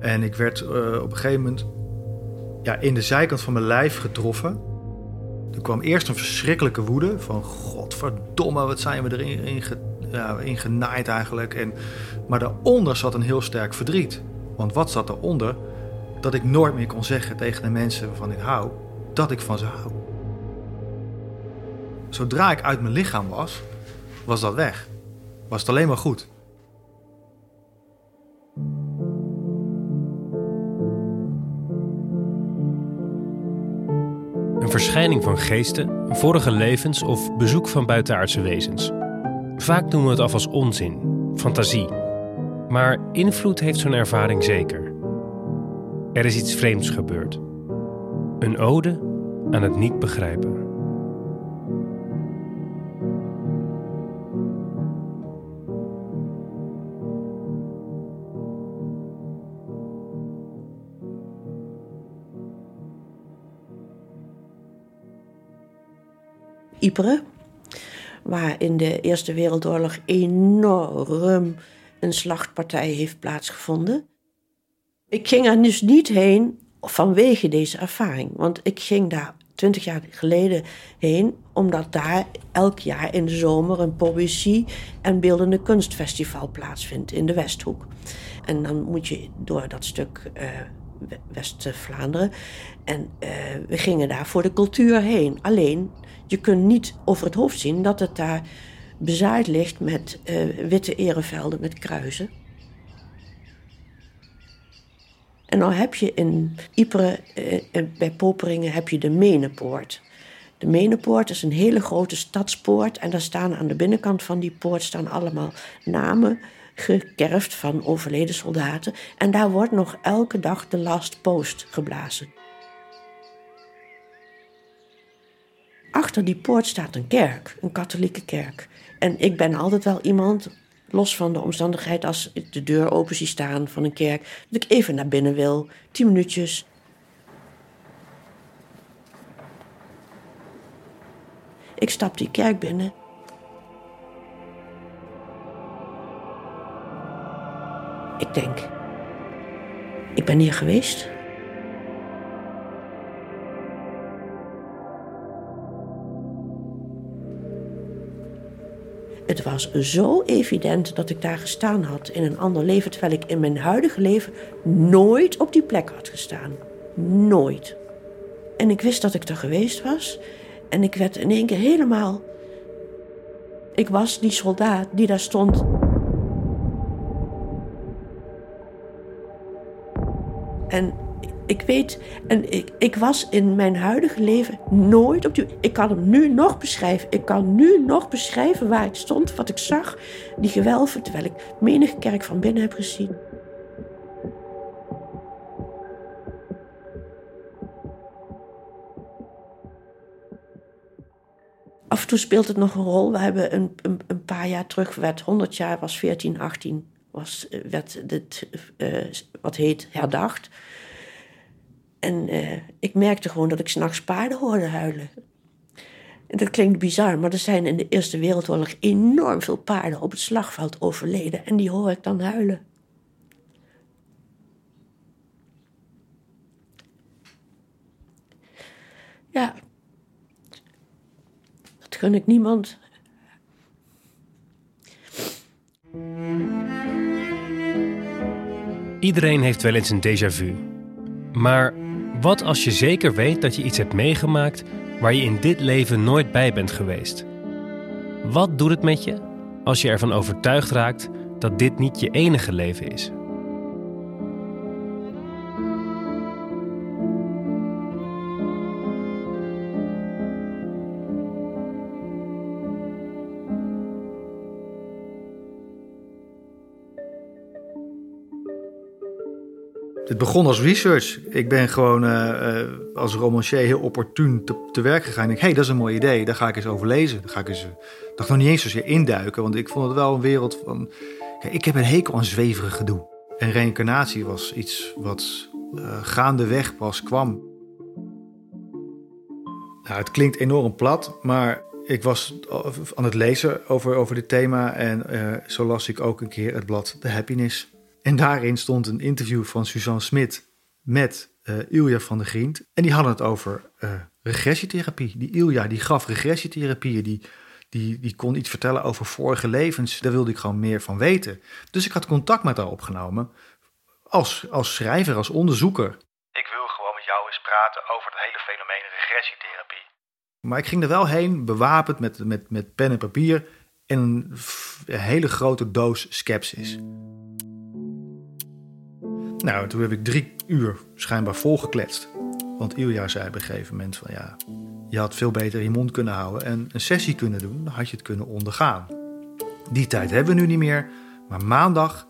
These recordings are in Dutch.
En ik werd eh, op een gegeven moment ja, in de zijkant van mijn lijf getroffen. Er kwam eerst een verschrikkelijke woede van... godverdomme, wat zijn we erin in, ja, genaaid eigenlijk. En, maar daaronder zat een heel sterk verdriet. Want wat zat eronder? Dat ik nooit meer kon zeggen tegen de mensen waarvan ik hou... dat ik van ze hou. Zodra ik uit mijn lichaam was, was dat weg. Was het alleen maar goed. Een verschijning van geesten, vorige levens of bezoek van buitenaardse wezens. Vaak doen we het af als onzin, fantasie. Maar invloed heeft zo'n ervaring zeker. Er is iets vreemds gebeurd. Een ode aan het niet begrijpen. Ypres, waar in de Eerste Wereldoorlog enorm een slachtpartij heeft plaatsgevonden. Ik ging er dus niet heen vanwege deze ervaring, want ik ging daar twintig jaar geleden heen, omdat daar elk jaar in de zomer een poëzie- en beeldende kunstfestival plaatsvindt in de Westhoek. En dan moet je door dat stuk uh, West-Vlaanderen. En uh, we gingen daar voor de cultuur heen. Alleen je kunt niet over het hoofd zien dat het daar bezaaid ligt met uh, witte erevelden met kruisen. En dan heb je in Ypres, uh, bij Poperingen, heb je de Menepoort. De Menepoort is een hele grote stadspoort en daar staan aan de binnenkant van die poort staan allemaal namen gekerfd van overleden soldaten. En daar wordt nog elke dag de last post geblazen. Achter die poort staat een kerk, een katholieke kerk. En ik ben altijd wel iemand, los van de omstandigheid als ik de deur open zie staan van een kerk, dat ik even naar binnen wil, tien minuutjes. Ik stap die kerk binnen. Ik denk, ik ben hier geweest. Het was zo evident dat ik daar gestaan had in een ander leven, terwijl ik in mijn huidige leven nooit op die plek had gestaan. Nooit. En ik wist dat ik er geweest was en ik werd in één keer helemaal. Ik was die soldaat die daar stond. En ik weet, en ik, ik was in mijn huidige leven nooit op die. Ik kan hem nu nog beschrijven. Ik kan nu nog beschrijven waar ik stond, wat ik zag. Die gewelven, terwijl ik menige kerk van binnen heb gezien. Af en toe speelt het nog een rol. We hebben een, een, een paar jaar terug, werd 100 jaar, was 14, 18, was, werd dit, uh, wat heet, herdacht. En uh, ik merkte gewoon dat ik s'nachts paarden hoorde huilen. En dat klinkt bizar, maar er zijn in de Eerste Wereldoorlog enorm veel paarden op het slagveld overleden. En die hoor ik dan huilen. Ja, dat gun ik niemand. Iedereen heeft wel eens een déjà vu. Maar wat als je zeker weet dat je iets hebt meegemaakt waar je in dit leven nooit bij bent geweest? Wat doet het met je als je ervan overtuigd raakt dat dit niet je enige leven is? Het begon als research. Ik ben gewoon uh, uh, als romancier heel opportun te, te werk gegaan. Ik denk, hé, hey, dat is een mooi idee. Daar ga ik eens over lezen. Daar ga ik eens, dacht nog niet eens zozeer induiken. Want ik vond het wel een wereld van... Kijk, ik heb een hekel aan zweverig gedoe. En reïncarnatie was iets wat uh, gaandeweg pas kwam. Nou, het klinkt enorm plat, maar ik was aan het lezen over, over dit thema. En zo las ik ook een keer het blad The Happiness En daarin stond een interview van Suzanne Smit met uh, Ilja van der Grient. En die hadden het over uh, regressietherapie. Die Ilja die gaf regressietherapieën, die, die, die kon iets vertellen over vorige levens. Daar wilde ik gewoon meer van weten. Dus ik had contact met haar opgenomen als, als schrijver, als onderzoeker. Ik wil gewoon met jou eens praten over het hele fenomeen regressietherapie. Maar ik ging er wel heen, bewapend met, met, met pen en papier en een, hele grote doos skepsis. Nou, toen heb ik drie uur schijnbaar volgekletst. Want Ilja zei op een gegeven moment van ja, je had veel beter je mond kunnen houden en een sessie kunnen doen, dan had je het kunnen ondergaan. Die tijd hebben we nu niet meer, maar maandag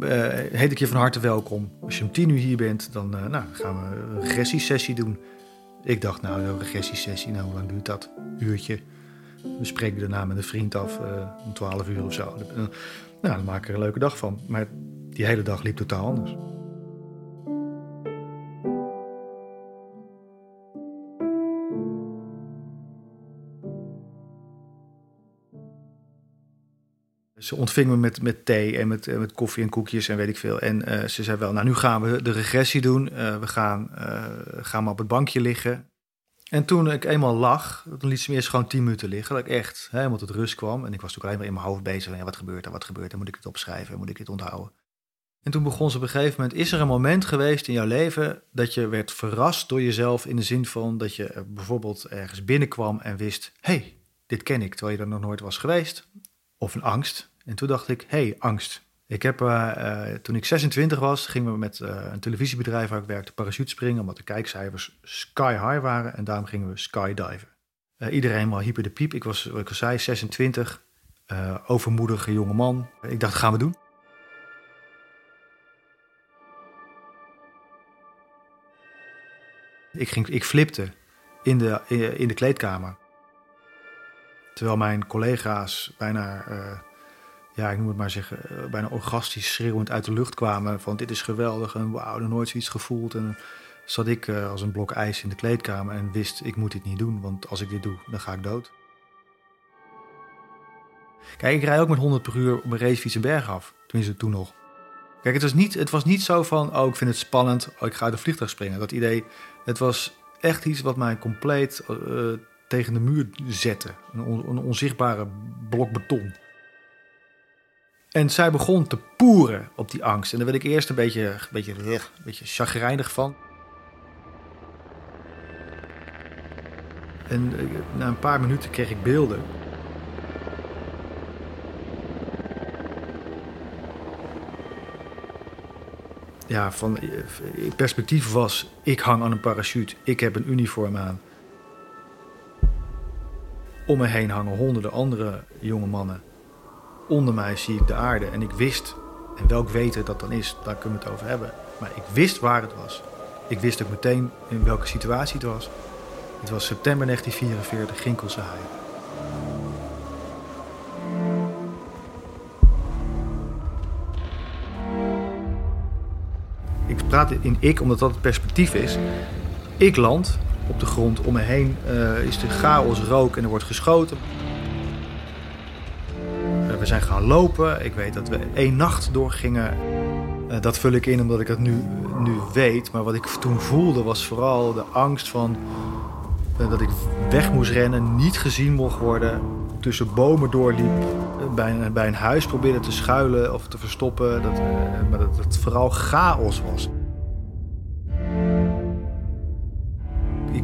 uh, heet ik je van harte welkom. Als je om tien uur hier bent, dan uh, nou, gaan we een regressiesessie doen. Ik dacht, nou, een regressiesessie, nou, hoe lang duurt dat? Uurtje. We spreken daarna met een vriend af uh, om 12 uur of zo. nou, dan maak ik er een leuke dag van. Maar die hele dag liep totaal anders. Ze ontving me met, met thee en met, met koffie en koekjes en weet ik veel. En uh, ze zei wel, nou nu gaan we de regressie doen. Uh, we gaan, gaan maar op het bankje liggen. En toen ik eenmaal lag, dan liet ze me eerst gewoon tien minuten liggen. Dat ik echt helemaal tot rust kwam. En ik was natuurlijk alleen maar in mijn hoofd bezig. Ja, wat gebeurt er, wat gebeurt er? Moet ik dit opschrijven? Moet ik dit onthouden? En toen begon ze op een gegeven moment... Is er een moment geweest in jouw leven dat je werd verrast door jezelf... in de zin van dat je bijvoorbeeld ergens binnenkwam en wist... hey, dit ken ik, terwijl je er nog nooit was geweest. Of een angst. En toen dacht ik, hey, angst. Ik heb, uh, uh, toen ik 26 was, gingen we met uh, een televisiebedrijf waar ik werkte parachute springen, omdat de kijkcijfers sky high waren en daarom gingen we skydiven. iedereen was hyper de piep. Ik was, ik al zei, 26, overmoedige jonge man. Ik dacht, gaan we doen. Ik, ging, ik flipte in de, in de kleedkamer. Terwijl mijn collega's bijna ja, ik noem maar zeggen, eh, bijna orgastisch schreeuwend uit de lucht kwamen. Van dit is geweldig en wauw, nog nooit zoiets gevoeld. En zat ik uh, als een blok ijs in de kleedkamer en wist, ik moet dit niet doen. Want als ik dit doe, dan ga ik dood. Kijk, ik rij ook met 100 per uur op een racefiets een berg af. Tenminste, toen nog. Kijk, het was niet, het was niet zo van, oh, ik vind het spannend, oh, ik ga uit de vliegtuig springen. Dat idee, het was echt iets wat mij compleet uh, tegen de muur zette. Een, een onzichtbare blok beton. En zij begon te poeren op die angst. En daar werd ik eerst een beetje, een beetje, een beetje chagrijnig van. En eh, na een paar minuten kreeg ik beelden. Ja, van eh, perspectief was: ik hang aan een parachute, ik heb een uniform aan. Om me heen hangen honderden andere jonge mannen onder mij zie ik de aarde. En ik wist, en welk weten dat dan is, daar kunnen we het over hebben. Maar ik wist waar het was. Ik wist ook meteen in welke situatie het was. Het was september 1944, Ginkelse Haai. In ik, omdat dat het perspectief is. Ik land op de grond, om me heen uh, is de chaos rook en er wordt geschoten we zijn gaan lopen. Ik weet dat we één nacht doorgingen. Uh, dat vul ik in omdat ik het nu, nu weet. Maar wat ik toen voelde was vooral de angst van dat ik weg moest rennen, niet gezien mocht worden, tussen bomen doorliep, bij, bij, een huis probeerde te schuilen of te verstoppen. Dat, maar dat het vooral chaos was.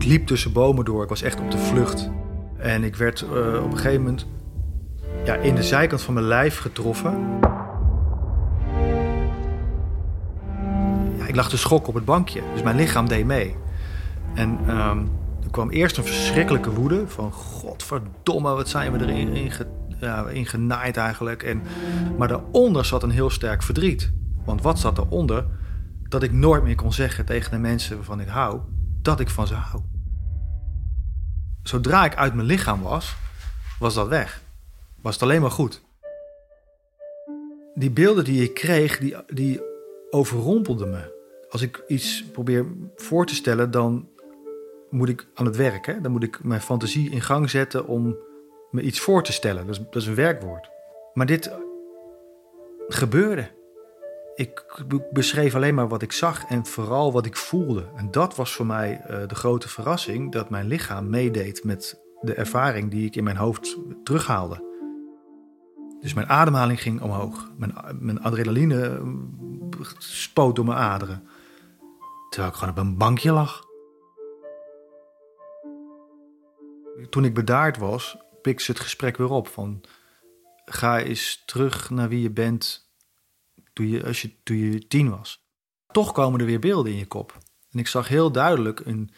Ik liep tussen bomen door, ik was echt op de vlucht. En ik werd op een gegeven moment ja, in de zijkant van mijn lijf getroffen. Ja, ik lag te schok op het bankje, dus mijn lichaam deed mee. En um, er kwam eerst een verschrikkelijke woede van... godverdomme, wat zijn we erin in, genaaid eigenlijk. En, maar daaronder zat een heel sterk verdriet. Want wat zat eronder? Dat ik nooit meer kon zeggen tegen de mensen waarvan ik hou... dat ik van ze hou. Zodra ik uit mijn lichaam was, was dat weg was het alleen maar goed. Die beelden die ik kreeg, die, die overrompelden me. Als ik iets probeer voor te stellen, dan moet ik aan het werk. Hè? Dan moet ik mijn fantasie in gang zetten om me iets voor te stellen. Dat is, dat is een werkwoord. Maar dit gebeurde. Ik beschreef alleen maar wat ik zag en vooral wat ik voelde. En dat was voor mij uh, de grote verrassing, dat mijn lichaam meedeed met de ervaring die ik in mijn hoofd terughaalde. Dus mijn ademhaling ging omhoog. Mijn, mijn adrenaline eh, spoot door mijn aderen. Terwijl ik gewoon op een bankje lag. Toen ik bedaard was, pikte het gesprek weer op. Van, ga eens terug naar wie je bent toen je, als je, toen je tien was. Toch komen er weer beelden in je kop. En ik zag heel duidelijk een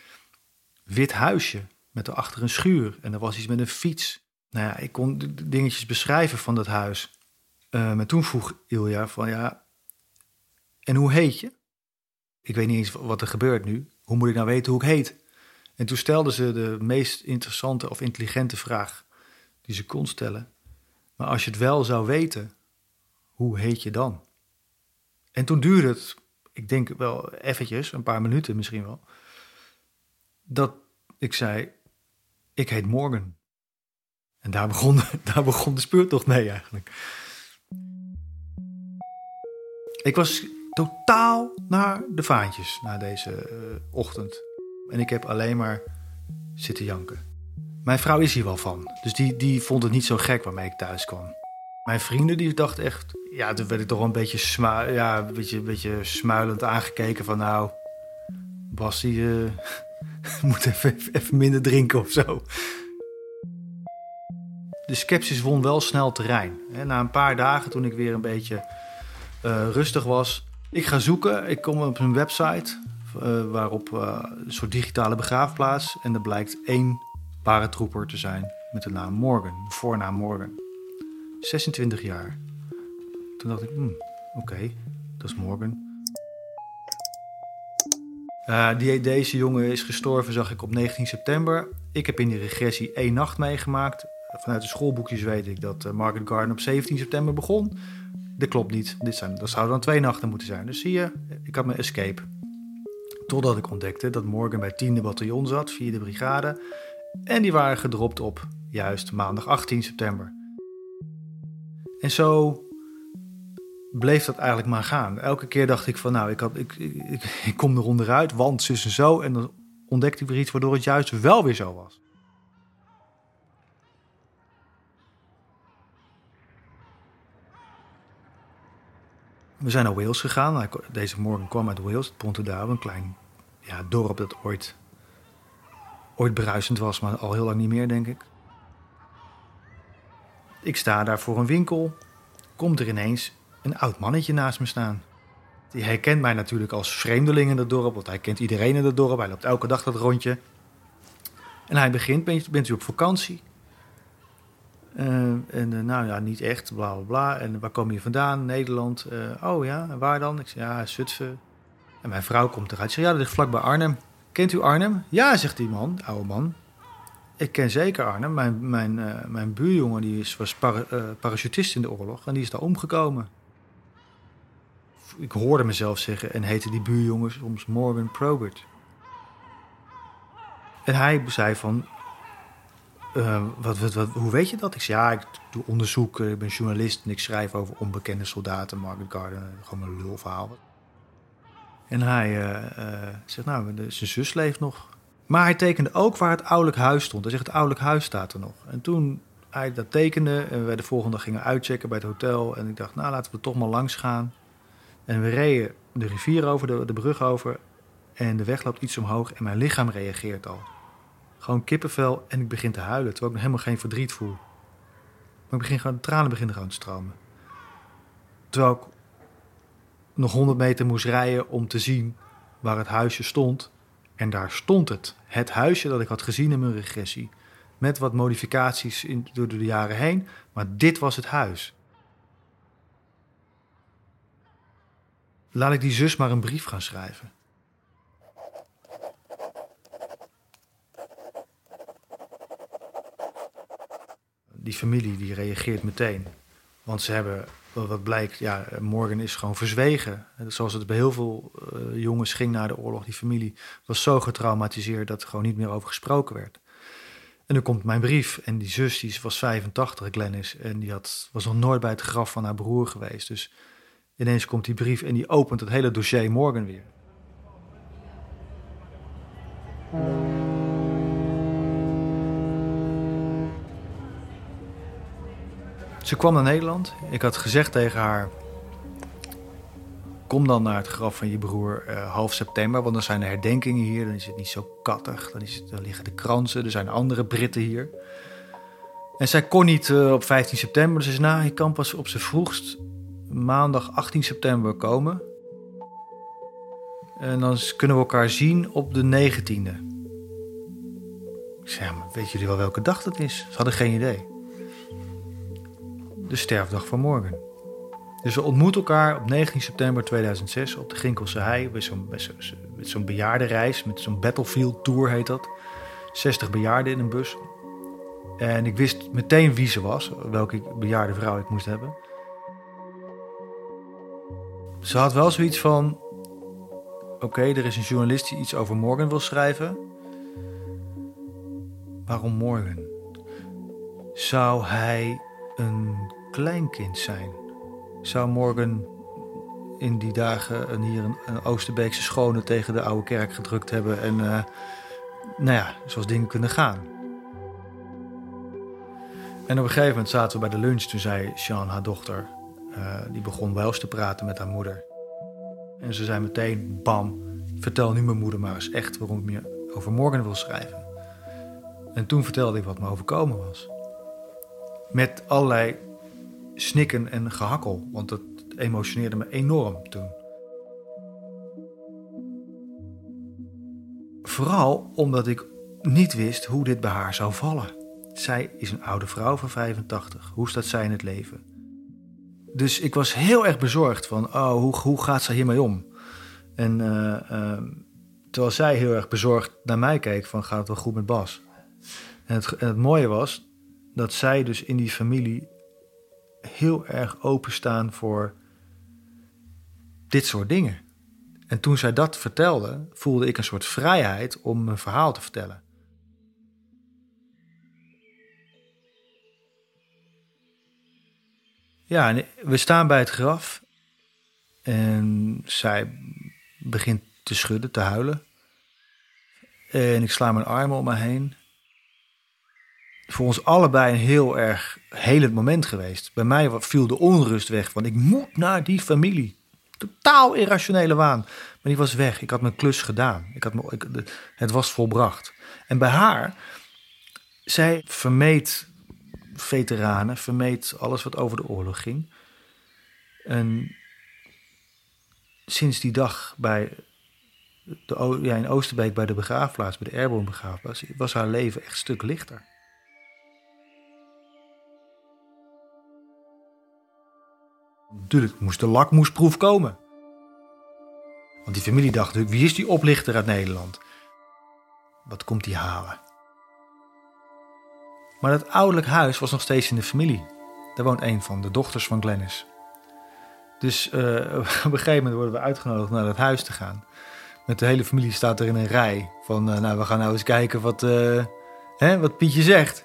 wit huisje met erachter een schuur. En er was iets met een fiets. Nou ja, ik kon dingetjes beschrijven van dat huis. Uh, maar toen vroeg Ilja van ja, en hoe heet je? Ik weet niet eens wat er gebeurt nu. Hoe moet ik nou weten hoe ik heet? En toen stelde ze de meest interessante of intelligente vraag die ze kon stellen. Maar als je het wel zou weten, hoe heet je dan? En toen duurde het, ik denk wel eventjes, een paar minuten misschien wel, dat ik zei, ik heet Morgan. En daar begon, daar begon de speurtocht mee eigenlijk. Ik was totaal naar de vaantjes na deze uh, ochtend. En ik heb alleen maar zitten janken. Mijn vrouw is hier wel van, dus die, die vond het niet zo gek waarmee ik thuis kwam. Mijn vrienden die dachten echt, ja, toen werd ik toch wel een beetje, sma ja, een beetje, beetje smuilend aangekeken van nou, Bas die uh, moet even, even minder drinken of zo. De sceptisch won wel snel terrein. Na een paar dagen, toen ik weer een beetje uh, rustig was, ik ga zoeken. Ik kom op een website uh, waarop een soort digitale begraafplaats. En er blijkt één paratrooper te zijn met de naam Morgan, de voornaam Morgan. 26 jaar. Toen dacht ik, hmm, oké, dat is Morgan. Uh, die, deze jongen is gestorven, zag ik op 19 september. Ik heb in die regressie één nacht meegemaakt. Vanuit de schoolboekjes weet ik dat uh, Market Garden op 17 september begon. Dat klopt niet. Dit zijn, dat zouden dan twee nachten moeten zijn. Dus zie je, ik had mijn escape. Totdat ik ontdekte dat Morgan bij 10e bataljon zat, 4e brigade. En die waren gedropt op juist maandag 18 september. En zo bleef dat eigenlijk maar gaan. Elke keer dacht ik van nou, ik, had, ik, ik, ik kom er onderuit, want zus en zo. En dan ontdekte ik weer iets waardoor het juist wel weer zo was. We zijn naar Wales gegaan. Deze morgen kwam uit Wales, het een klein ja, dorp dat ooit, ooit bruisend was, maar al heel lang niet meer, denk ik. Ik sta daar voor een winkel. Komt er ineens een oud mannetje naast me staan. Die herkent mij natuurlijk als vreemdeling in het dorp, want hij kent iedereen in het dorp. Hij loopt elke dag dat rondje. En hij begint, bent, u op vakantie? Uh, en uh, nou ja, niet echt, bla bla bla. En waar kom je vandaan? Nederland. Uh, oh ja, en waar dan? Ik zeg ja, Zutphen. En mijn vrouw komt eruit. Ik zeg ja, dat ligt vlakbij Arnhem. Kent u Arnhem? Ja, zegt die man, oude man. Ik ken zeker Arnhem. Mijn, mijn, uh, mijn buurjongen die is, was uh, parachutist in de oorlog en die is daar omgekomen. Ik hoorde mezelf zeggen en heette die buurjongen soms Morgan Probert. En hij zei van, uh, wat, wat, hoe weet je dat? Ik zei, ja, ik doe onderzoek, ik ben journalist en ik schrijf over onbekende soldaten, Margaret Garden, gewoon een lulverhaal. En hij zegt, nou, zijn zus leeft nog. Maar hij tekende ook waar het ouderlijk huis stond. Hij zegt, het ouderlijk huis staat er nog. En toen hij dat tekende en we de volgende gingen uitchecken bij het hotel. En ik dacht, nou laten we toch maar langs gaan. En we reden de rivier over, de, de brug over. En de weg loopt iets omhoog en mijn lichaam reageert al. Gewoon kippenvel en ik begin te huilen, terwijl ik nog helemaal geen verdriet voel. Maar ik begin gewoon, tranen beginnen gewoon te stromen. Terwijl ik nog 100 meter moest rijden om te zien waar het huisje stond. En daar stond het. Het huisje dat ik had gezien in mijn regressie. Met wat modificaties in, door de jaren heen. Maar dit was het huis. Laat ik die zus maar een brief gaan schrijven. Die familie die reageert meteen. Want ze hebben wat blijkt, ja, Morgan is gewoon verzwegen. Zoals het bij heel veel uh, jongens ging na de oorlog. Die familie was zo getraumatiseerd dat er gewoon niet meer over gesproken werd. En dan komt mijn brief. En die zus, die was 85, Glennis. En die had, was nog nooit bij het graf van haar broer geweest. Dus Ineens komt die brief en die opent het hele dossier Morgan weer. Ze kwam naar Nederland. Ik had gezegd tegen haar: Kom dan naar het graf van je broer uh, half september, want dan zijn er herdenkingen hier. Dan is het niet zo kattig. Dan, is dan liggen de kransen. Er zijn andere Britten hier. En zij kon niet uh, op 15 september. Dus ze zei: Nou, ik kan pas op zijn vroegst maandag 18 september komen. En dan kunnen we elkaar zien op de 19e. Ik zei: Weet jullie wel welke dag dat is? Ze hadden geen idee. De sterfdag van morgen. Dus we ontmoeten elkaar op 19 september 2006 op de Ginkelse Hei. Met zo'n zo, bejaardenreis, met zo'n Battlefield Tour heet dat. 60 bejaarden in een bus. En ik wist meteen wie ze was, welke bejaarde vrouw ik moest hebben. Ze had wel zoiets van: Oké, er is een journalist die iets over Morgan wil schrijven. Waarom Morgan? Zou hij een kleinkind zijn? Zou Morgan in die dagen een, hier een, Oosterbeekse schone tegen de oude kerk gedrukt hebben en uh, nou ja, zoals dingen kunnen gaan? En op een gegeven moment zaten we bij de lunch. Toen zei Sean, haar dochter, uh, die begon wel eens te praten met haar moeder. En ze zei meteen, bam, vertel nu mijn moeder maar eens echt waarom ik me over Morgan wil schrijven. En toen vertelde ik wat me overkomen was. Met allerlei snikken en gehakkel, want dat emotioneerde me enorm toen. Vooral omdat ik niet wist hoe dit bij haar zou vallen. Zij is een oude vrouw van 85. Hoe staat zij in het leven? Dus ik was heel erg bezorgd van, oh, hoe, hoe gaat ze hiermee om? En uh, uh, terwijl zij heel erg bezorgd naar mij keek van, gaat het wel goed met Bas? En het, en het mooie was dat zij dus in die familie heel erg openstaan voor dit soort dingen. En toen zij dat vertelde, voelde ik een soort vrijheid om mijn verhaal te vertellen. Ja, we staan bij het graf en zij begint te schudden, te huilen. En ik sla mijn armen om me heen voor ons allebei een heel erg helend moment geweest. Bij mij viel de onrust weg van ik moet naar die familie. Totaal irrationele waan. Maar die was weg. Ik had mijn klus gedaan. Ik had me, ik, het was volbracht. En bij haar, zij vermeed veteranen, vermeed alles wat over de oorlog ging. En sinds die dag bij de, ja, in Oosterbeek bij de begraafplaats, bij de Airborne begraafplaats, was haar leven echt een stuk lichter. Natuurlijk moest de lakmoesproef komen. Want die familie dacht wie is die oplichter uit Nederland? Wat komt die halen? Maar dat ouderlijk huis was nog steeds in de familie. Daar woont een van de dochters van Glennis. Dus uh, op een gegeven moment worden we uitgenodigd naar dat huis te gaan. Met de hele familie staat er in een rij. Van, uh, nou, we gaan nou eens kijken wat, uh, hè, wat Pietje zegt.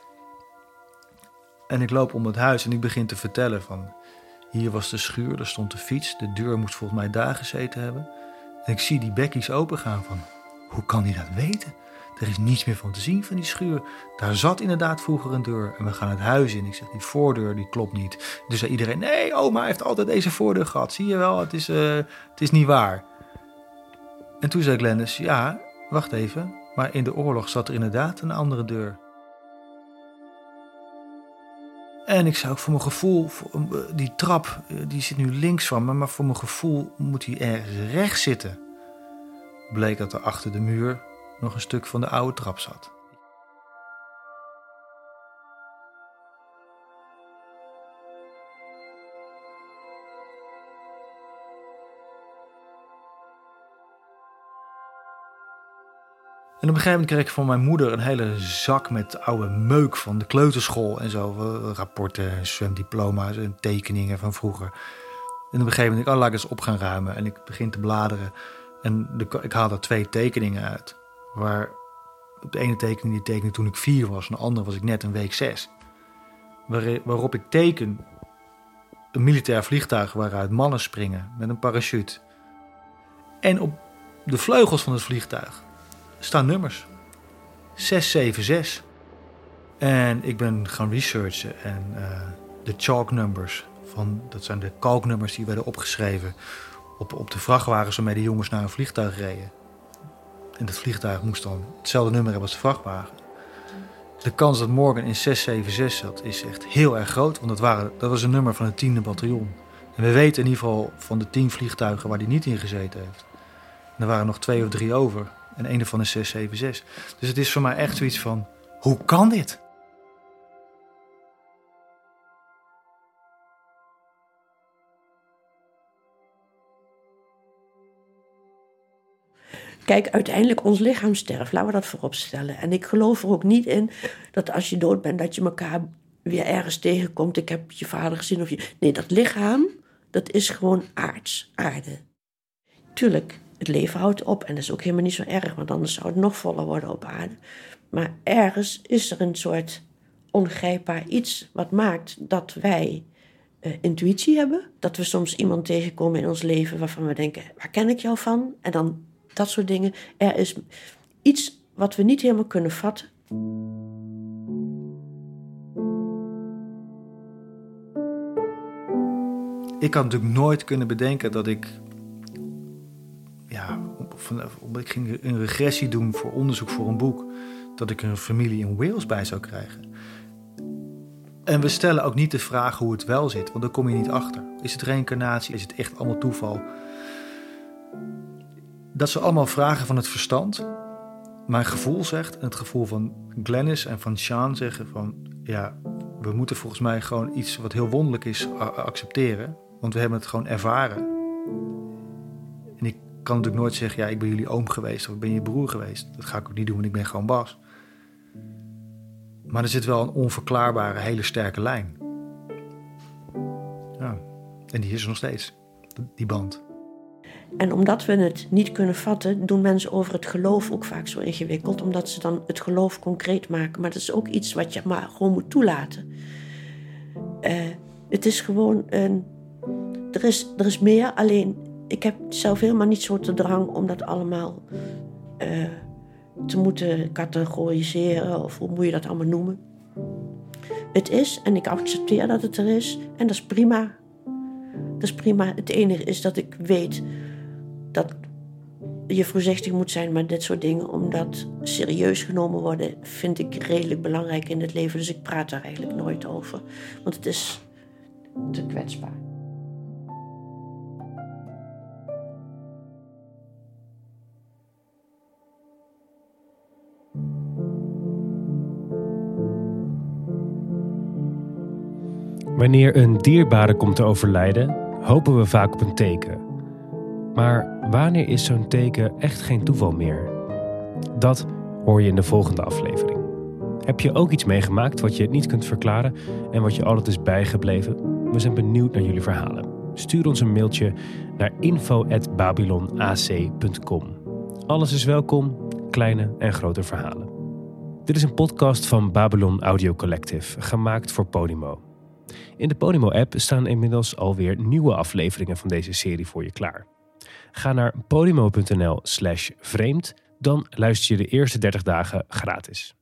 En ik loop om het huis en ik begin te vertellen van... Hier was de schuur, daar stond de fiets. De deur moest volgens mij daar gezeten hebben. En ik zie die bekkies opengaan van... Hoe kan hij dat weten? Er is niets meer van te zien van die schuur. Daar zat inderdaad vroeger een deur. En we gaan het huis in. Ik zeg, die voordeur die klopt niet. Dus zei iedereen, nee, oma heeft altijd deze voordeur gehad. Zie je wel, het is, uh, het is niet waar. En toen zei Glennis, ja, wacht even. Maar in de oorlog zat er inderdaad een andere deur. En ik zou ook voor mijn gevoel, eh, die trap, eh, die zit nu links van me, maar voor mijn gevoel moet die ergens rechts zitten. Bleek dat er achter de muur nog een stuk van de oude trap zat. En op een gegeven moment kreeg ik van mijn moeder een hele zak met oude meuk van de kleuterschool en zo. Rapporten, zwemdiploma's en tekeningen van vroeger. En op een gegeven moment, ik, oh, laat ik eens op gaan ruimen. En ik begin te bladeren. En ik haal er twee tekeningen uit. Waar de ene tekening die tekende toen ik vier was. En de andere was ik net een week zes. Waar, waarop ik teken een militair vliegtuig waaruit mannen springen met een parachute. En op de vleugels van het vliegtuig staan nummers. 676. En ik ben gaan researchen en uh, de chalk numbers, van, dat zijn de kalknummers die werden opgeschreven op, op de vrachtwagens waarmee de jongens naar een vliegtuig reden. En dat vliegtuig moest dan hetzelfde nummer hebben als de vrachtwagen. De kans dat Morgan in 676 zat is echt heel erg groot, want dat, waren, dat was een nummer van het tiende bataljon. En we weten in ieder geval van de tien vliegtuigen waar hij niet in gezeten heeft. Er waren nog twee of drie over. En een ervan is 676. Dus het is voor mij echt zoiets van: hoe kan dit? Kijk, uiteindelijk ons lichaam sterft. Laten we dat voorop stellen. En ik geloof er ook niet in dat als je dood bent, dat je elkaar weer ergens tegenkomt. Ik heb je vader gezien of je. Nee, dat lichaam, dat is gewoon aards, aarde. Tuurlijk, het leven houdt op en dat is ook helemaal niet zo erg, want anders zou het nog voller worden op aarde. Maar ergens is er een soort ongrijpbaar iets wat maakt dat wij uh, intuïtie hebben. Dat we soms iemand tegenkomen in ons leven waarvan we denken: waar ken ik jou van? En dan dat soort dingen. Er is iets wat we niet helemaal kunnen vatten. Ik had natuurlijk nooit kunnen bedenken dat ik. Ik ging een regressie doen voor onderzoek voor een boek. Dat ik een familie in Wales bij zou krijgen. En we stellen ook niet de vraag hoe het wel zit, want daar kom je niet achter. Is het reïncarnatie? Is het echt allemaal toeval? Dat zijn allemaal vragen van het verstand. Mijn gevoel zegt, en het gevoel van Glennis en van Sean zeggen van... ja, we moeten volgens mij gewoon iets wat heel wonderlijk is accepteren. Want we hebben het gewoon ervaren. Kan natuurlijk nooit zeggen, ja, ik ben jullie oom geweest of ik ben je broer geweest. Dat ga ik ook niet doen, want ik ben gewoon Bas. Maar er zit wel een onverklaarbare, hele sterke lijn. Ja, en die is er nog steeds, die band. En omdat we het niet kunnen vatten, doen mensen over het geloof ook vaak zo ingewikkeld, omdat ze dan het geloof concreet maken. Maar dat is ook iets wat je maar gewoon moet toelaten. Uh, het is gewoon een. Er is, er is meer, alleen ik heb zelf helemaal niet zo de drang om dat allemaal uh, te moeten categoriseren, of hoe moet je dat allemaal noemen. Het is en ik accepteer dat het er is en dat is prima. Dat is prima. Het enige is dat ik weet dat je voorzichtig moet zijn met dit soort dingen, omdat serieus genomen worden vind ik redelijk belangrijk in het leven. Dus ik praat daar eigenlijk nooit over, want het is te kwetsbaar. Wanneer een dierbare komt te overlijden, hopen we vaak op een teken. Maar wanneer is zo'n teken echt geen toeval meer? Dat hoor je in de volgende aflevering. Heb je ook iets meegemaakt wat je niet kunt verklaren en wat je altijd is bijgebleven? We zijn benieuwd naar jullie verhalen. Stuur ons een mailtje naar info.babylonac.com. Alles is welkom, kleine en grote verhalen. Dit is een podcast van Babylon Audio Collective, gemaakt voor Podimo. In de Podimo-app staan inmiddels alweer nieuwe afleveringen van deze serie voor je klaar. Ga naar podimo.nl slash vreemd, dan luister je de eerste 30 dagen gratis.